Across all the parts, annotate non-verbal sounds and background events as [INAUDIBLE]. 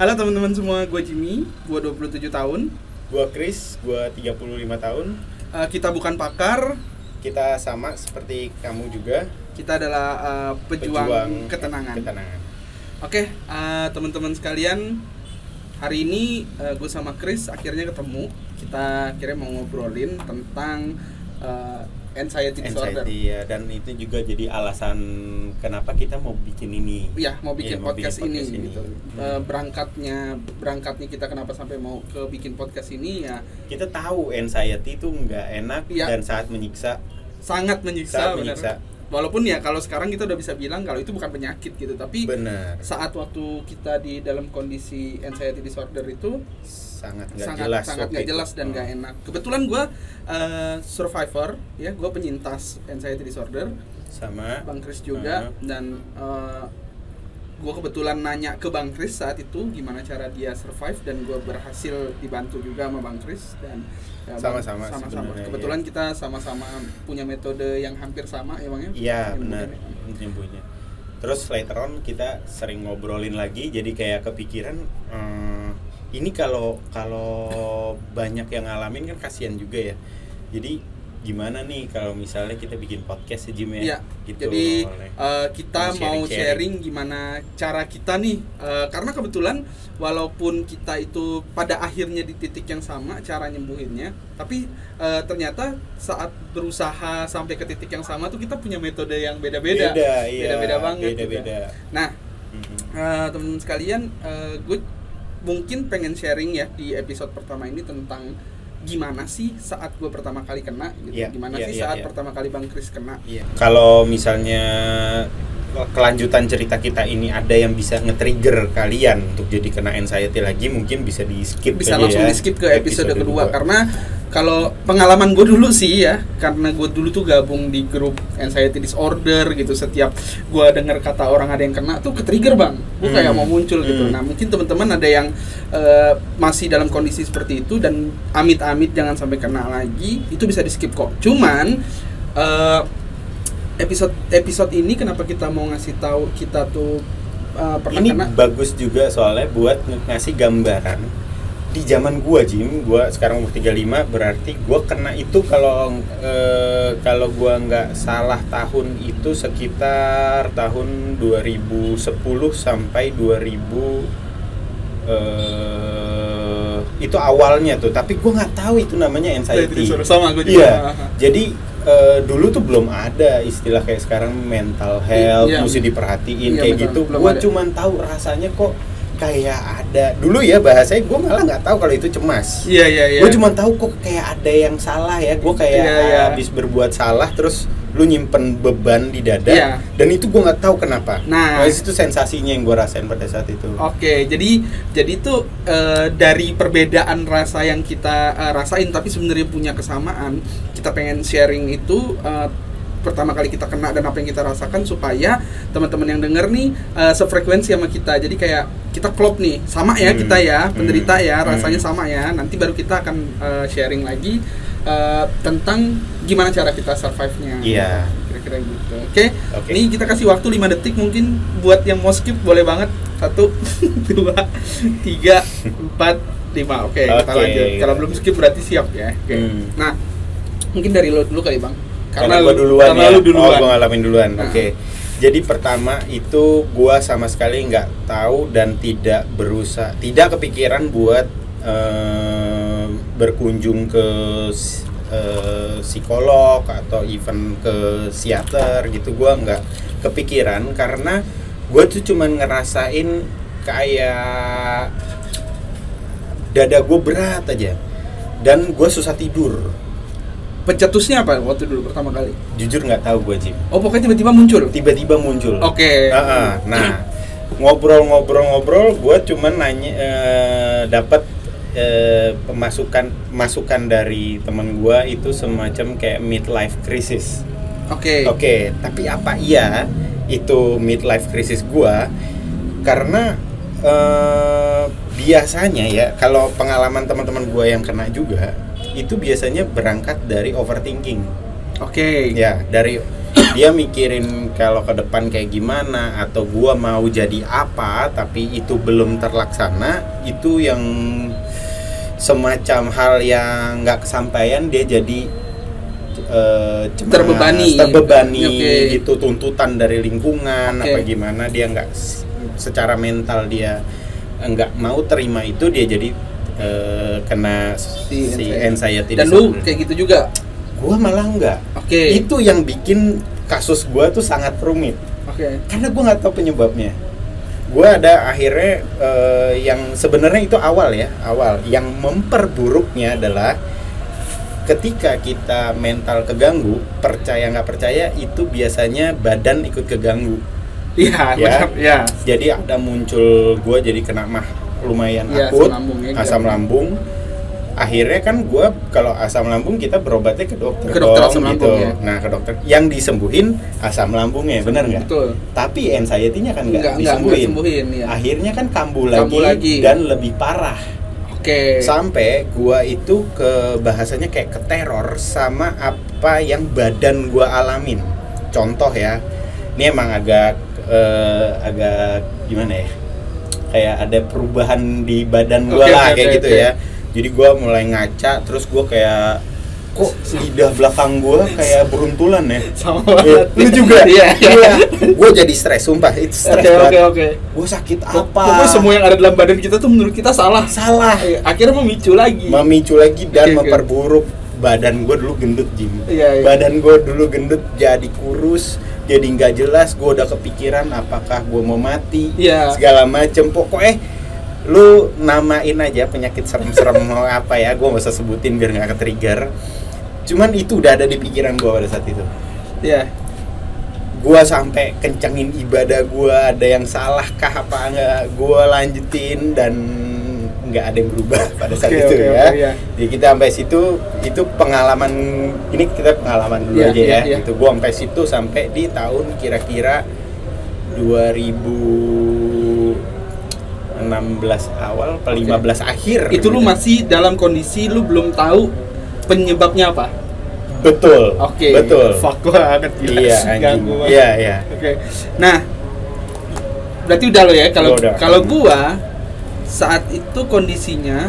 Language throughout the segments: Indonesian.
Halo teman-teman semua, gue Jimmy, gue 27 tahun. Gua Chris, gua 35 tahun. Uh, kita bukan pakar, Kita sama seperti kamu juga, kita adalah uh, pejuang, ketenangan. Ketenangan. Oke, uh, teman-teman sekalian, hari ini uh, gue sama Chris akhirnya ketemu. Kita akhirnya mau ngobrolin tentang uh, anxiety disorder. Anxiety ya dan itu juga jadi alasan kenapa kita mau bikin ini. Iya, mau bikin Iya, mau podcast, bikin podcast ini, ini. gitu. Hmm. Uh, berangkatnya berangkatnya kita kenapa sampai mau ke bikin podcast ini ya Kita tahu anxiety itu nggak enak Iya. dan saat menyiksa. sangat menyiksa, benar. menyiksa. Walaupun ya kalau sekarang kita udah bisa bilang kalau itu bukan penyakit gitu, tapi Benar. saat waktu kita di dalam kondisi anxiety disorder itu Sangat nggak sangat jelas. sangat nggak jelas dan Oh. nggak enak. Kebetulan gue survivor, ya gue penyintas anxiety disorder, Sama. Bang Kris juga Uh-huh. dan gue kebetulan nanya ke Bang Kris saat itu gimana cara dia survive dan gue berhasil dibantu juga sama Bang Kris dan ya, Sama-sama sama-sama. sebenarnya, Kebetulan iya. kita sama-sama punya metode yang hampir sama ya Bang ya. Iya benar nyembuhnya. Terus later on kita sering ngobrolin lagi, jadi kayak kepikiran eh, ini kalau kalau banyak yang ngalamin kan kasihan juga ya. Jadi gimana nih kalau misalnya kita bikin podcast ya Jim ya? Iya. Gitu, Jadi eh, kita Mau mau sharing-sharing. sharing gimana cara kita nih eh, karena kebetulan walaupun kita itu pada akhirnya di titik yang sama cara nyembuhinnya, tapi eh, ternyata saat berusaha sampai ke titik yang sama tuh kita punya metode yang beda-beda. Beda, iya, Beda-beda banget. gitu. Beda-beda. Nah, Mhm. eh, teman-teman sekalian, eh, gue mungkin pengen sharing ya di episode pertama ini tentang gimana sih saat gue pertama kali kena gitu. Iya, gimana iya, sih iya, saat iya. pertama kali Bang Kris kena Iya. Kalau misalnya kelanjutan cerita kita ini ada yang bisa nge-trigger kalian untuk jadi kena anxiety lagi mungkin bisa di skip bisa langsung ya. di skip ke episode, kedua dua. karena kalau pengalaman gue dulu sih ya karena gue dulu tuh gabung di grup anxiety disorder gitu setiap gue dengar kata orang ada yang kena tuh ke trigger bang gue Hmm. kayak mau muncul gitu Hmm. nah mungkin teman-teman ada yang eh, masih dalam kondisi seperti itu dan amit-amit jangan sampai kena lagi itu bisa di skip kok cuman eh, episode episode ini kenapa kita mau ngasih tahu kita tuh eh, pernah ini kena? bagus juga soalnya buat ngasih gambaran di zaman gua Jim. Gua sekarang umur 35 berarti gua kena itu kalau eh, kalau gua nggak salah tahun itu sekitar tahun 2010 sampai 2000 eh itu awalnya tuh. Tapi gua nggak tahu itu namanya anxiety. Sama gue juga. Iya. Jadi eh, dulu tuh belum ada istilah kayak sekarang mental health, Iya. mesti diperhatiin Iya, kayak betul. gitu. Belum Gue ada. cuman tahu rasanya kok kayak ada. Dulu ya bahasanya gue malah nggak tahu kalau itu cemas. iya iya iya Gue cuma tahu kok kayak ada yang salah ya. Gue kayak Iya, iya. habis berbuat salah terus lu nyimpen beban di dada Iya. dan itu gue nggak tahu kenapa. Nah. itu sensasinya yang gue rasain pada saat itu. Oke, jadi jadi itu eh, dari perbedaan rasa yang kita eh, rasain tapi sebenarnya punya kesamaan. Kita pengen sharing itu eh, pertama kali kita kena dan apa yang kita rasakan supaya teman-teman yang denger nih eh, sefrekuensi sama kita. Jadi kayak kita klop nih, sama ya Hmm, kita ya, penderita hmm, ya, rasanya hmm. sama ya. Nanti baru kita akan eh, sharing lagi eh, tentang gimana cara kita survive-nya. Iya. Kira-kira gitu. Oke. Oke. Nih kita kasih waktu 5 detik mungkin buat yang mau skip boleh banget. Satu, [LAUGHS] dua, tiga, empat, lima. Oke, kita lanjut. Kalau belum skip berarti siap ya. Oke. Hmm. Nah, mungkin dari lo dulu kali bang. Karena, gua duluan karena ya. lu duluan. Oh, gua ngalamin duluan. Nah. Oke. Jadi pertama itu gua sama sekali nggak tahu dan tidak berusaha, tidak kepikiran buat eh, berkunjung ke eh, psikolog atau even ke psikiater gitu. Gua nggak kepikiran karena gua tuh cuman ngerasain kayak dada gue berat aja dan gue susah tidur Pencetusnya apa waktu dulu pertama kali? jujur nggak tahu gue Jim Oh pokoknya tiba-tiba muncul. tiba-tiba muncul Oke. Heeh, nah ngobrol-ngobrol-ngobrol gue cuman nanya eh, dapat eh, pemasukan masukan dari teman gue itu semacam kayak midlife crisis Oke. Oke, tapi apa iya itu midlife crisis gua? Karena eh, biasanya ya kalau pengalaman teman-teman gua yang kena juga itu biasanya berangkat dari overthinking. Oke. Ya, dari dia mikirin kalau ke depan kayak gimana atau gua mau jadi apa tapi itu belum terlaksana itu yang semacam hal yang nggak kesampaian dia jadi eh, cemas, Terbebani. terbebani Oke. gitu tuntutan dari lingkungan Oke. apa gimana dia nggak secara mental dia nggak mau terima itu dia jadi eh, kena Si si, anxiety. Dan lu kayak gitu juga. gua malah enggak Oke. itu yang bikin kasus gua tuh sangat rumit Oke. karena gua nggak tahu penyebabnya gua ada akhirnya eh, yang sebenarnya itu awal ya awal yang memperburuknya adalah ketika kita mental keganggu percaya nggak percaya itu biasanya badan ikut keganggu Iya, Ya. benar. Ya. jadi ada muncul gua jadi kena mah lumayan Iya, akut asam lambung ya, asam iya. lambung akhirnya kan gua kalau asam lambung kita berobatnya ke dokter Ke dokter dong, asam gitu. lambung, ya. nah ke dokter yang disembuhin asam lambungnya bener nggak Betul. tapi anxiety-nya kan nggak disembuhin. sembuhin, iya. Akhirnya kan kambuh lagi, Kambuh lagi. dan lebih parah. Oke. Sampai gua itu ke bahasanya kayak keteror sama apa yang badan gua alamin. Contoh ya, ini emang agak eh, agak gimana ya? Kayak ada perubahan di badan gua Oke, lah oke, kayak oke, gitu oke. ya. Jadi gua mulai ngaca, terus gua kayak kok lidah belakang gua kayak beruntulan ya. [LAUGHS] Sama Iya, banget. lu juga [LAUGHS] Iya, iya. gue jadi stres sumpah itu stres Oke, oke, banget oke. gue sakit apa Pokoknya semua yang ada dalam badan kita tuh menurut kita salah. salah Eh, Akhirnya memicu lagi. memicu lagi dan oke. memperburuk badan gue dulu gendut Jim Iya, iya. badan gue dulu gendut jadi kurus jadi nggak jelas gue udah kepikiran apakah gue mau mati Iya. segala macem pokoknya lu namain aja penyakit serem-serem [LAUGHS] mau apa ya gue nggak usah sebutin biar nggak ke-trigger cuman itu udah ada di pikiran gue pada saat itu Iya. gua sampai kencengin ibadah gua ada yang salah kah apa enggak gua lanjutin dan nggak ada yang berubah [LAUGHS] pada saat Oke, itu oke, ya. oke, iya. Jadi kita sampai situ itu pengalaman ini kita pengalaman dulu Iya, aja iya, ya. iya. Itu gua sampai situ sampai di tahun kira-kira 2016 awal atau 15 akhir. Itu lu gitu. masih dalam kondisi lu belum tahu penyebabnya apa. betul. Oke. Betul. Fuck banget gila. Iya anjing. Ganggu banget. Iya, iya. Oke. Nah, berarti udah lo ya kalau kalau gua saat itu kondisinya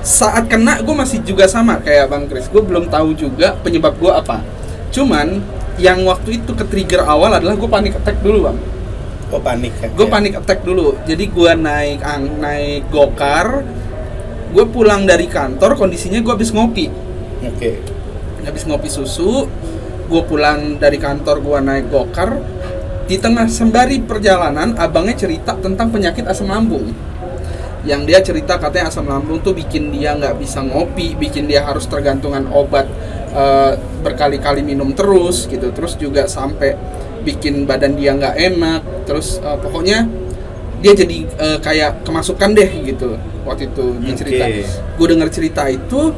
saat kena gue masih juga sama kayak Bang Kris. Gue belum tahu juga penyebab gua apa. Cuman yang waktu itu ke trigger awal adalah gue panik attack dulu bang. Oh panik ya. Gue panik attack dulu. Jadi gua naik ang naik gokar. Gue pulang dari kantor kondisinya gue habis ngopi. Oke. habis ngopi susu gue pulang dari kantor gue naik gokar di tengah sembari perjalanan abangnya cerita tentang penyakit asam lambung yang dia cerita katanya asam lambung tuh bikin dia nggak bisa ngopi bikin dia harus tergantungan obat eh, berkali-kali minum terus gitu terus juga sampai bikin badan dia nggak enak terus eh, pokoknya dia jadi eh, kayak kemasukan deh gitu waktu itu dia cerita gue dengar cerita itu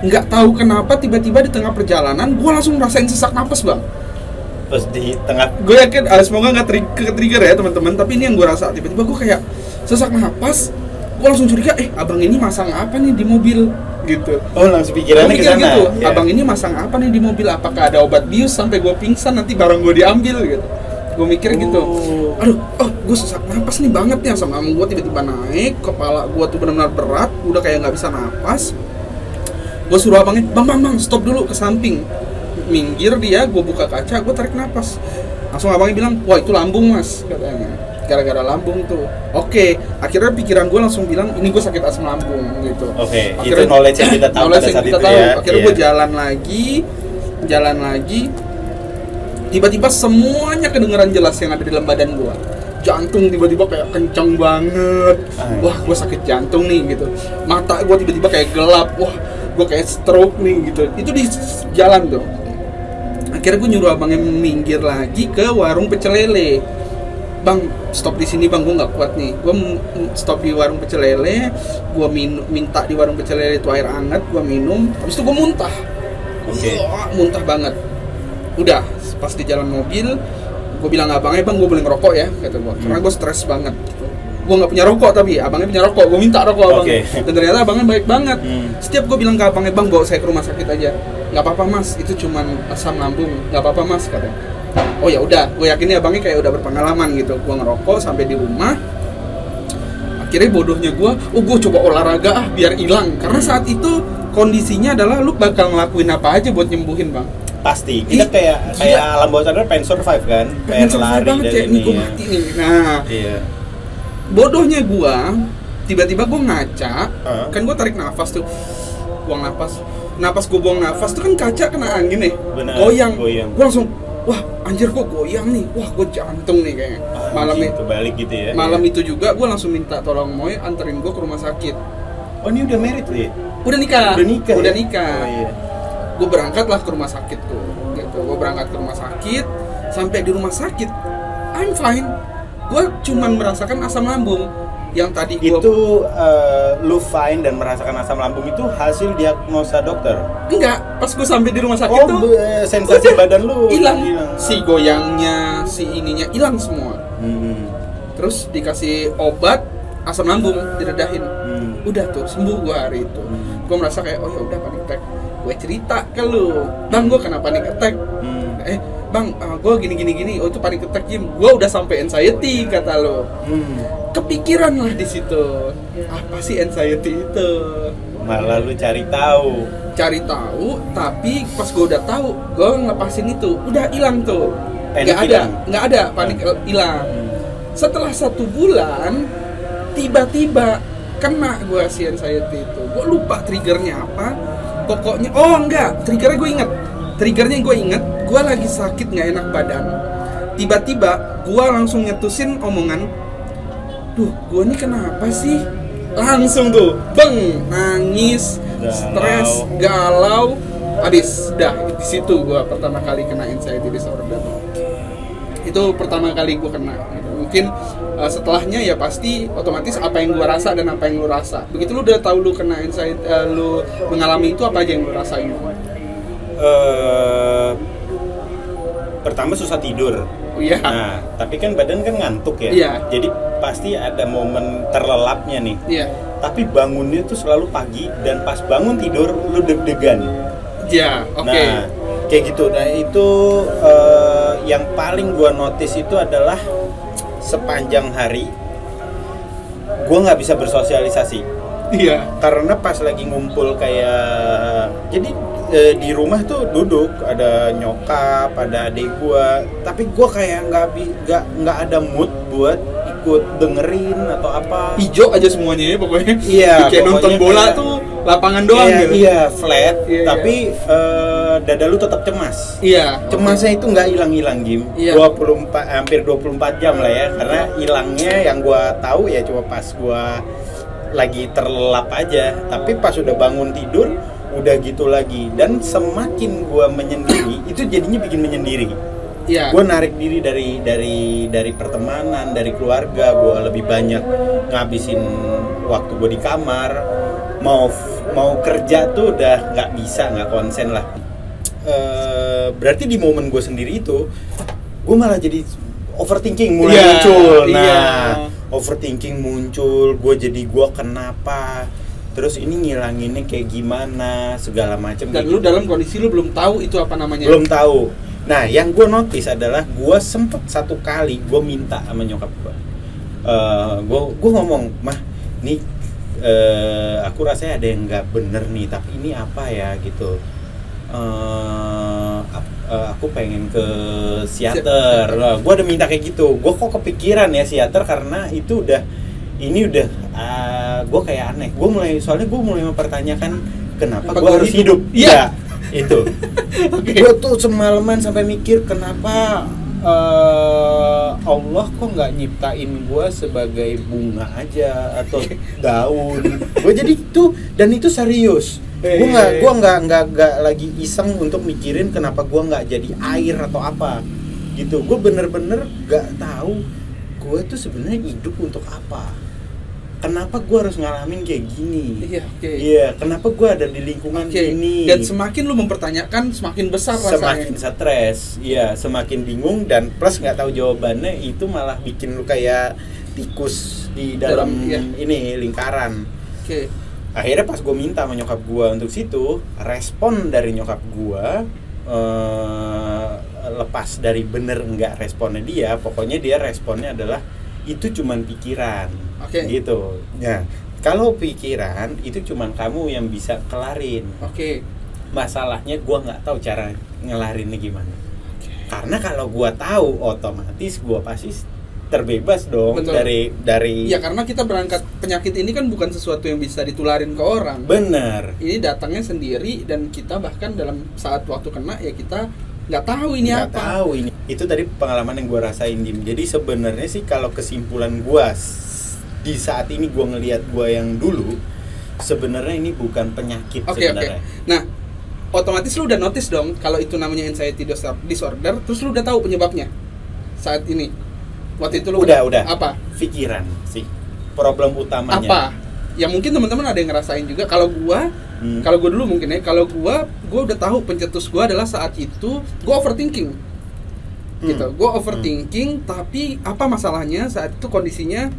nggak tahu kenapa tiba-tiba di tengah perjalanan gue langsung ngerasain sesak napas bang Terus di tengah gue yakin ah, semoga nggak tri- ke trigger ya teman-teman tapi ini yang gue rasa tiba-tiba gue kayak sesak napas gue langsung curiga eh abang ini masang apa nih di mobil gitu Oh langsung pikirannya sana. gitu, Ya. abang ini masang apa nih di mobil? Apakah ada obat bius sampai gue pingsan nanti barang gue diambil gitu? Gue mikir gitu. Oh. Aduh, oh gue sesak napas nih banget nih sama gue tiba-tiba naik, kepala gue tuh benar-benar berat, udah kayak nggak bisa napas. Gue suruh abangnya, bang bang bang stop dulu ke samping. Minggir dia, gue buka kaca, gue tarik napas. Langsung abangnya bilang, wah itu lambung mas, katanya. Gara-gara lambung tuh. Oke, akhirnya pikiran gue langsung bilang, ini gue sakit asam lambung gitu. Oke, itu Akhirnya- knowledge yang kita tahu knowledge yang kita itu tahu. ya. Akhirnya Iya. gue jalan lagi, jalan lagi. Tiba-tiba semuanya kedengeran jelas yang ada di dalam badan gue. Jantung tiba-tiba kayak kencang banget. Ah. Wah, gue sakit jantung nih gitu. Mata gue tiba-tiba kayak gelap. Wah, gue kayak stroke nih gitu. Itu di jalan tuh. Akhirnya gue nyuruh abangnya minggir lagi ke warung pecel lele. Bang, stop di sini bang, gue nggak kuat nih. Gue stop di warung pecel lele, gue min- minta di warung pecel lele itu air hangat, gue minum. Habis itu gue muntah. Oke. Wah, muntah banget. Udah, pas di jalan mobil, gue bilang abangnya bang, gue boleh ngerokok ya, kata gue. Karena gue stres banget. Gitu. gue nggak punya rokok tapi abangnya punya rokok gue minta rokok abangnya Oke. dan ternyata abangnya baik banget Hmm. setiap gue bilang ke abangnya bang bawa saya ke rumah sakit aja nggak apa-apa mas itu cuman asam lambung nggak apa-apa mas katanya oh ya udah gue yakin nih abangnya kayak udah berpengalaman gitu gue ngerokok sampai di rumah akhirnya bodohnya gue oh gue coba olahraga ah biar hilang karena saat itu kondisinya adalah lu bakal ngelakuin apa aja buat nyembuhin bang pasti. Kita Ih, kayak gila. kayak alam bawah sadar pengen survive kan? Pengen Pengen lari banget dari kayak ini nih ya. mati nih. Nah iya. bodohnya gua tiba-tiba gua ngaca Hah? kan gua tarik nafas tuh. Buang nafas. Napas gua buang nafas tuh kan kaca kena angin nih Benar, goyang. Goyang. gua langsung wah anjir kok goyang nih? Wah gua jantung nih kayaknya. Malam Anjing, itu. kebalik gitu ya. Malam iya. itu juga gua langsung minta tolong Moy anterin gua ke rumah sakit. Oh ini udah merit li? Udah nikah. Udah nikah udah ya? nikah. Oh, iya. Gue berangkatlah ke rumah sakit tuh gitu. Gue berangkat ke rumah sakit sampai di rumah sakit I'm fine. Gue cuman merasakan asam lambung yang tadi gua itu eh, lu fine dan merasakan asam lambung itu hasil diagnosa dokter? Enggak pas gue sampai di rumah sakit oh tuh be- sensasi udah, badan lu hilang. si goyangnya si ininya hilang semua. Hmm, terus dikasih obat asam lambung diredahin. Hmm. udah tuh sembuh gue hari itu. Hmm. gue merasa kayak oh ya udah panic attack gue cerita ke lu. Bang gue kena panic attack. Hmm. eh bang gue gini gini gini. Oh itu panic attack Jim. Gue udah sampai anxiety kata lo Hmm. kepikiran lah di situ. Apa sih anxiety itu? Malah lu cari tahu. Cari tahu tapi pas gue udah tahu gue ngelepasin itu. Udah hilang tuh. Panik nggak ada nggak ada panik hilang. Hmm. setelah satu bulan tiba-tiba kena gue si anxiety itu. Gue lupa triggernya apa pokoknya. Oh enggak. Triggernya gue inget triggernya gue inget gue lagi sakit nggak enak badan. Tiba-tiba gue langsung nyetusin omongan duh gue ini kenapa sih? Langsung tuh beng nangis stres galau. Habis dah di situ gue pertama kali kena anxiety disorder. Itu pertama kali gue kena. Mungkin uh, setelahnya ya pasti otomatis apa yang gue rasa dan apa yang lu rasa. Begitu lu udah tahu lu kena anxiety uh, lu mengalami itu apa aja yang lu rasain? Eh, pertama susah tidur. Oh iya. Nah tapi kan badan kan ngantuk ya. Iya. jadi pasti ada momen terlelapnya nih. Iya. Tapi bangunnya tuh selalu pagi dan pas bangun tidur lu deg-degan. Ya oke. Nah, kayak gitu. Nah, itu eh, yang paling gua notice itu adalah sepanjang hari gua nggak bisa bersosialisasi. Iya. Karena pas lagi ngumpul kayak jadi eh, di rumah tuh duduk ada nyokap, ada adik gua, tapi gua kayak nggak nggak nggak ada mood buat ikut dengerin atau apa. hijau aja semuanya ya pokoknya. Iya, [LAUGHS] kayak nonton pokoknya bola kayak- tuh lapangan doang iya, gitu. iya flat, Iya, tapi eh, dada lu tetap cemas. iya Cemasnya itu nggak hilang-hilang Jim. Iya. 24 hampir 24 jam lah ya karena hilangnya yang gua tahu ya cuma pas gua lagi terlelap aja. Tapi pas udah bangun tidur udah gitu lagi dan semakin gua menyendiri [COUGHS] itu jadinya bikin menyendiri. iya Gue narik diri dari dari dari pertemanan, dari keluarga. Gue lebih banyak ngabisin waktu gue di kamar. Mau mau kerja tuh udah nggak bisa, nggak konsen lah. Eh, berarti di momen gue sendiri itu, gue malah jadi overthinking mulai Iya, muncul. Nah, iya. overthinking muncul. Gue jadi gue kenapa? Terus ini ngilanginnya kayak gimana? Segala macam. dan lu dalam kondisi lu belum tahu itu apa namanya belum tahu nah yang gue notice adalah gue sempet satu kali gue minta sama nyokap gue gue gue ngomong mah nih eh, aku rasanya ada yang nggak bener nih tapi ini apa ya gitu Eh, eh, aku pengen ke psikiater gue udah minta kayak gitu. Gue kok kepikiran ya psikiater karena itu udah ini udah gue kayak aneh. Gue mulai soalnya gue mulai mempertanyakan kenapa Apa gue gua harus hidup? Iya. Ya, itu. [LAUGHS] Oke. gue tuh semalaman sampai mikir kenapa eh, Allah kok nggak nyiptain gue sebagai bunga aja atau [LAUGHS] daun. [LAUGHS] Gue jadi itu dan itu serius gue Eh. nggak gue nggak nggak nggak lagi iseng untuk mikirin kenapa gue nggak jadi air atau apa gitu gue bener-bener nggak tahu gue tuh sebenarnya hidup untuk apa kenapa gue harus ngalamin kayak gini iya oke Iya, kenapa gue ada di lingkungan Oke, ini? dan semakin lu mempertanyakan semakin besar semakin rasanya stres, iya, semakin bingung dan plus nggak tahu jawabannya itu malah bikin lu kayak tikus di dalam, Dalam, iya. ini lingkaran Oke. Akhirnya pas gue minta sama nyokap gue untuk situ respon dari nyokap gue eh, lepas dari bener enggak responnya dia pokoknya dia responnya adalah itu cuman pikiran. Oke. gitu. Nah kalau pikiran itu cuman kamu yang bisa kelarin. Oke. masalahnya gua nggak tahu cara ngelarinnya gimana. Karena kalau gua tahu otomatis gua pasti terbebas dong Betul. dari dari Ya karena kita berangkat penyakit ini kan bukan sesuatu yang bisa ditularin ke orang. bener Ini datangnya sendiri dan kita bahkan dalam saat waktu kena ya kita nggak tahu ini nggak apa. tahu ini itu tadi pengalaman yang gua rasain Dim jadi sebenarnya sih kalau kesimpulan gua s- di saat ini gua ngelihat gua yang dulu sebenarnya ini bukan penyakit Oke oke. sebenarnya Nah, otomatis lu udah notice dong kalau itu namanya anxiety dis- disorder, terus lu udah tahu penyebabnya saat ini. Waktu itu lu Udah, udah. Apa? pikiran sih problem utamanya Apa? Ya mungkin teman-teman ada yang ngerasain juga. Kalau gua, Hmm. kalau gua dulu mungkin ya, kalau gua, gua udah tahu pencetus gua adalah saat itu gua overthinking. Hmm. Gitu. Gua overthinking, tapi apa masalahnya saat itu kondisinya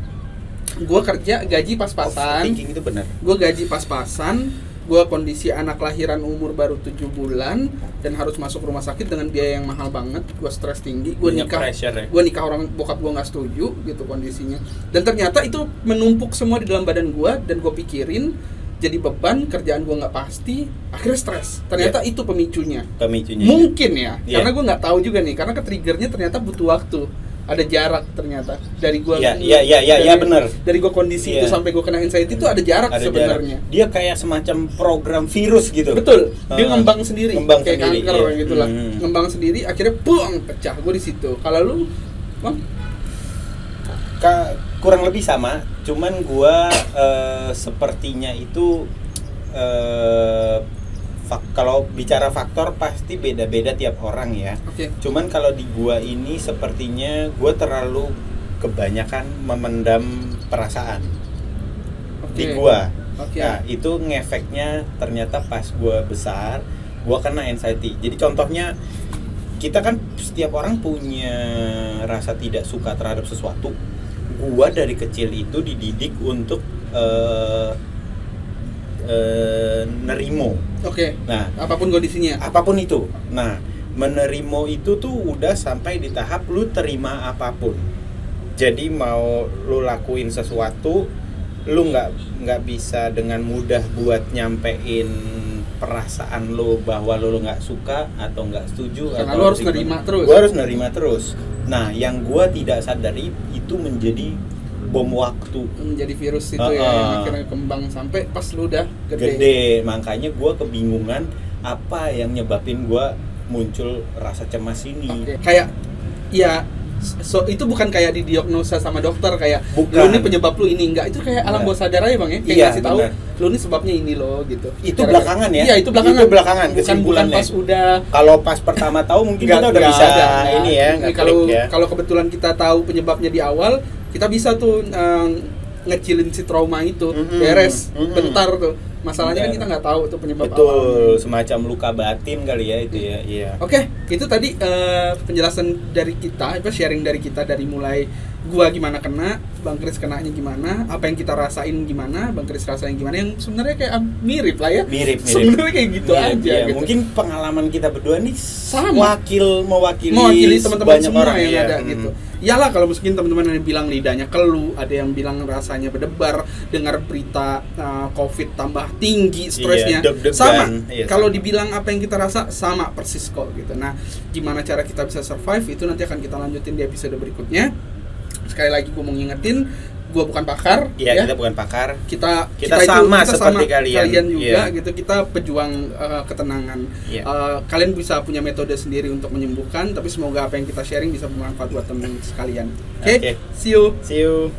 gua kerja gaji pas-pasan. Overthinking itu benar gue gaji pas-pasan gue kondisi anak lahiran umur baru 7 bulan dan harus masuk rumah sakit dengan biaya yang mahal banget gue stres tinggi gue nikah ya. gue nikah orang bokap gue nggak setuju gitu kondisinya. Dan ternyata itu menumpuk semua di dalam badan gue dan gue pikirin jadi beban kerjaan gue nggak pasti akhirnya stres. Ternyata itu pemicunya. Pemicunya mungkin ya Iya. karena gue nggak tahu juga nih karena ke triggernya ternyata butuh waktu ada jarak ternyata. Dari gue Iya, iya, iya, iya, iya, bener. dari gue kondisi Iya. itu sampai gue kena anxiety itu ada jarak sebenarnya. Dia kayak semacam program virus gitu. Betul. Dia Ah, ngembang sendiri. Ngembang kayak sendiri, kanker iya. gitu lah. Hmm. ngembang sendiri akhirnya puang pecah. Gue di situ. Kalau lu bang? Ka- kurang lebih sama. Cuman gua eh, sepertinya itu eh, fak- kalau bicara faktor pasti beda-beda tiap orang ya. Oke. Cuman kalau di gua ini sepertinya gua terlalu kebanyakan memendam perasaan oke. di gua. Oke. Nah, itu ngefeknya ternyata pas gua besar, gua kena anxiety. Jadi contohnya kita kan setiap orang punya rasa tidak suka terhadap sesuatu. Gua dari kecil itu dididik untuk eh eh, nerimo. oke Nah, apa pun kondisinya apa pun itu. Nah, menerimo itu tuh udah sampai di tahap lu terima apa pun. Jadi mau lu lakuin sesuatu, lu nggak nggak bisa dengan mudah buat nyampein perasaan lu bahwa lu nggak suka atau nggak setuju Karena atau lu harus nerima terus. Gua harus nerima terus. Nah, yang gua tidak sadari itu menjadi bom waktu. Menjadi virus itu ya Ah, yang akhirnya kembang sampai pas lu udah gede, gede makanya gua kebingungan apa yang nyebabin gua muncul rasa cemas ini. Oke. kayak ya so itu bukan kayak didiagnosa sama dokter kayak Bukan. lu ini penyebab lu ini. Enggak itu kayak alam Enggak. bawah sadar aja bang ya. Kayak Iya, ngasih tahu lu ini sebabnya ini loh gitu. Itu Gara-gara- belakangan ya? iya itu belakangan. Itu belakangan, bukan bukan pas udah kalau pas pertama tahu mungkin kita udah bisa ada, ini ya kalau ya. kalau kebetulan kita tahu penyebabnya di awal kita bisa tuh eh, ngecilin si trauma itu Mm-mm. beres Mm-mm. bentar tuh masalahnya kan Bentar. kita nggak tahu tuh penyebab betul awalnya. semacam luka batin kali ya itu ya iya Oke, itu tadi eh, penjelasan dari kita, apa sharing dari kita dari mulai gua gimana kena, Bang Kris kenanya gimana, apa yang kita rasain gimana, Bang Kris rasain gimana, yang sebenarnya kayak ah, mirip lah ya. mirip mirip Sebenarnya kayak gitu Mirip, aja. iya. gitu. mungkin pengalaman kita berdua nih Sama. wakil mewakili mewakili teman-teman banyak semua orang yang iya. ada Hmm. gitu. Iyalah kalau mungkin teman-teman yang bilang lidahnya keluh, ada yang bilang rasanya berdebar, dengar berita uh, COVID tambah tinggi stresnya. Iya, sama. Iya, kalau dibilang apa yang kita rasa sama persis kok gitu. Nah, gimana cara kita bisa survive itu nanti akan kita lanjutin di episode berikutnya. Sekali lagi gue mau ngingetin, gue bukan pakar, Iya, ya. kita bukan pakar kita Kita sama seperti kalian. juga Iya. gitu kita pejuang uh, ketenangan Iya. Uh, kalian bisa punya metode sendiri untuk menyembuhkan tapi semoga apa yang kita sharing bisa bermanfaat buat teman sekalian oke Oke. see you see you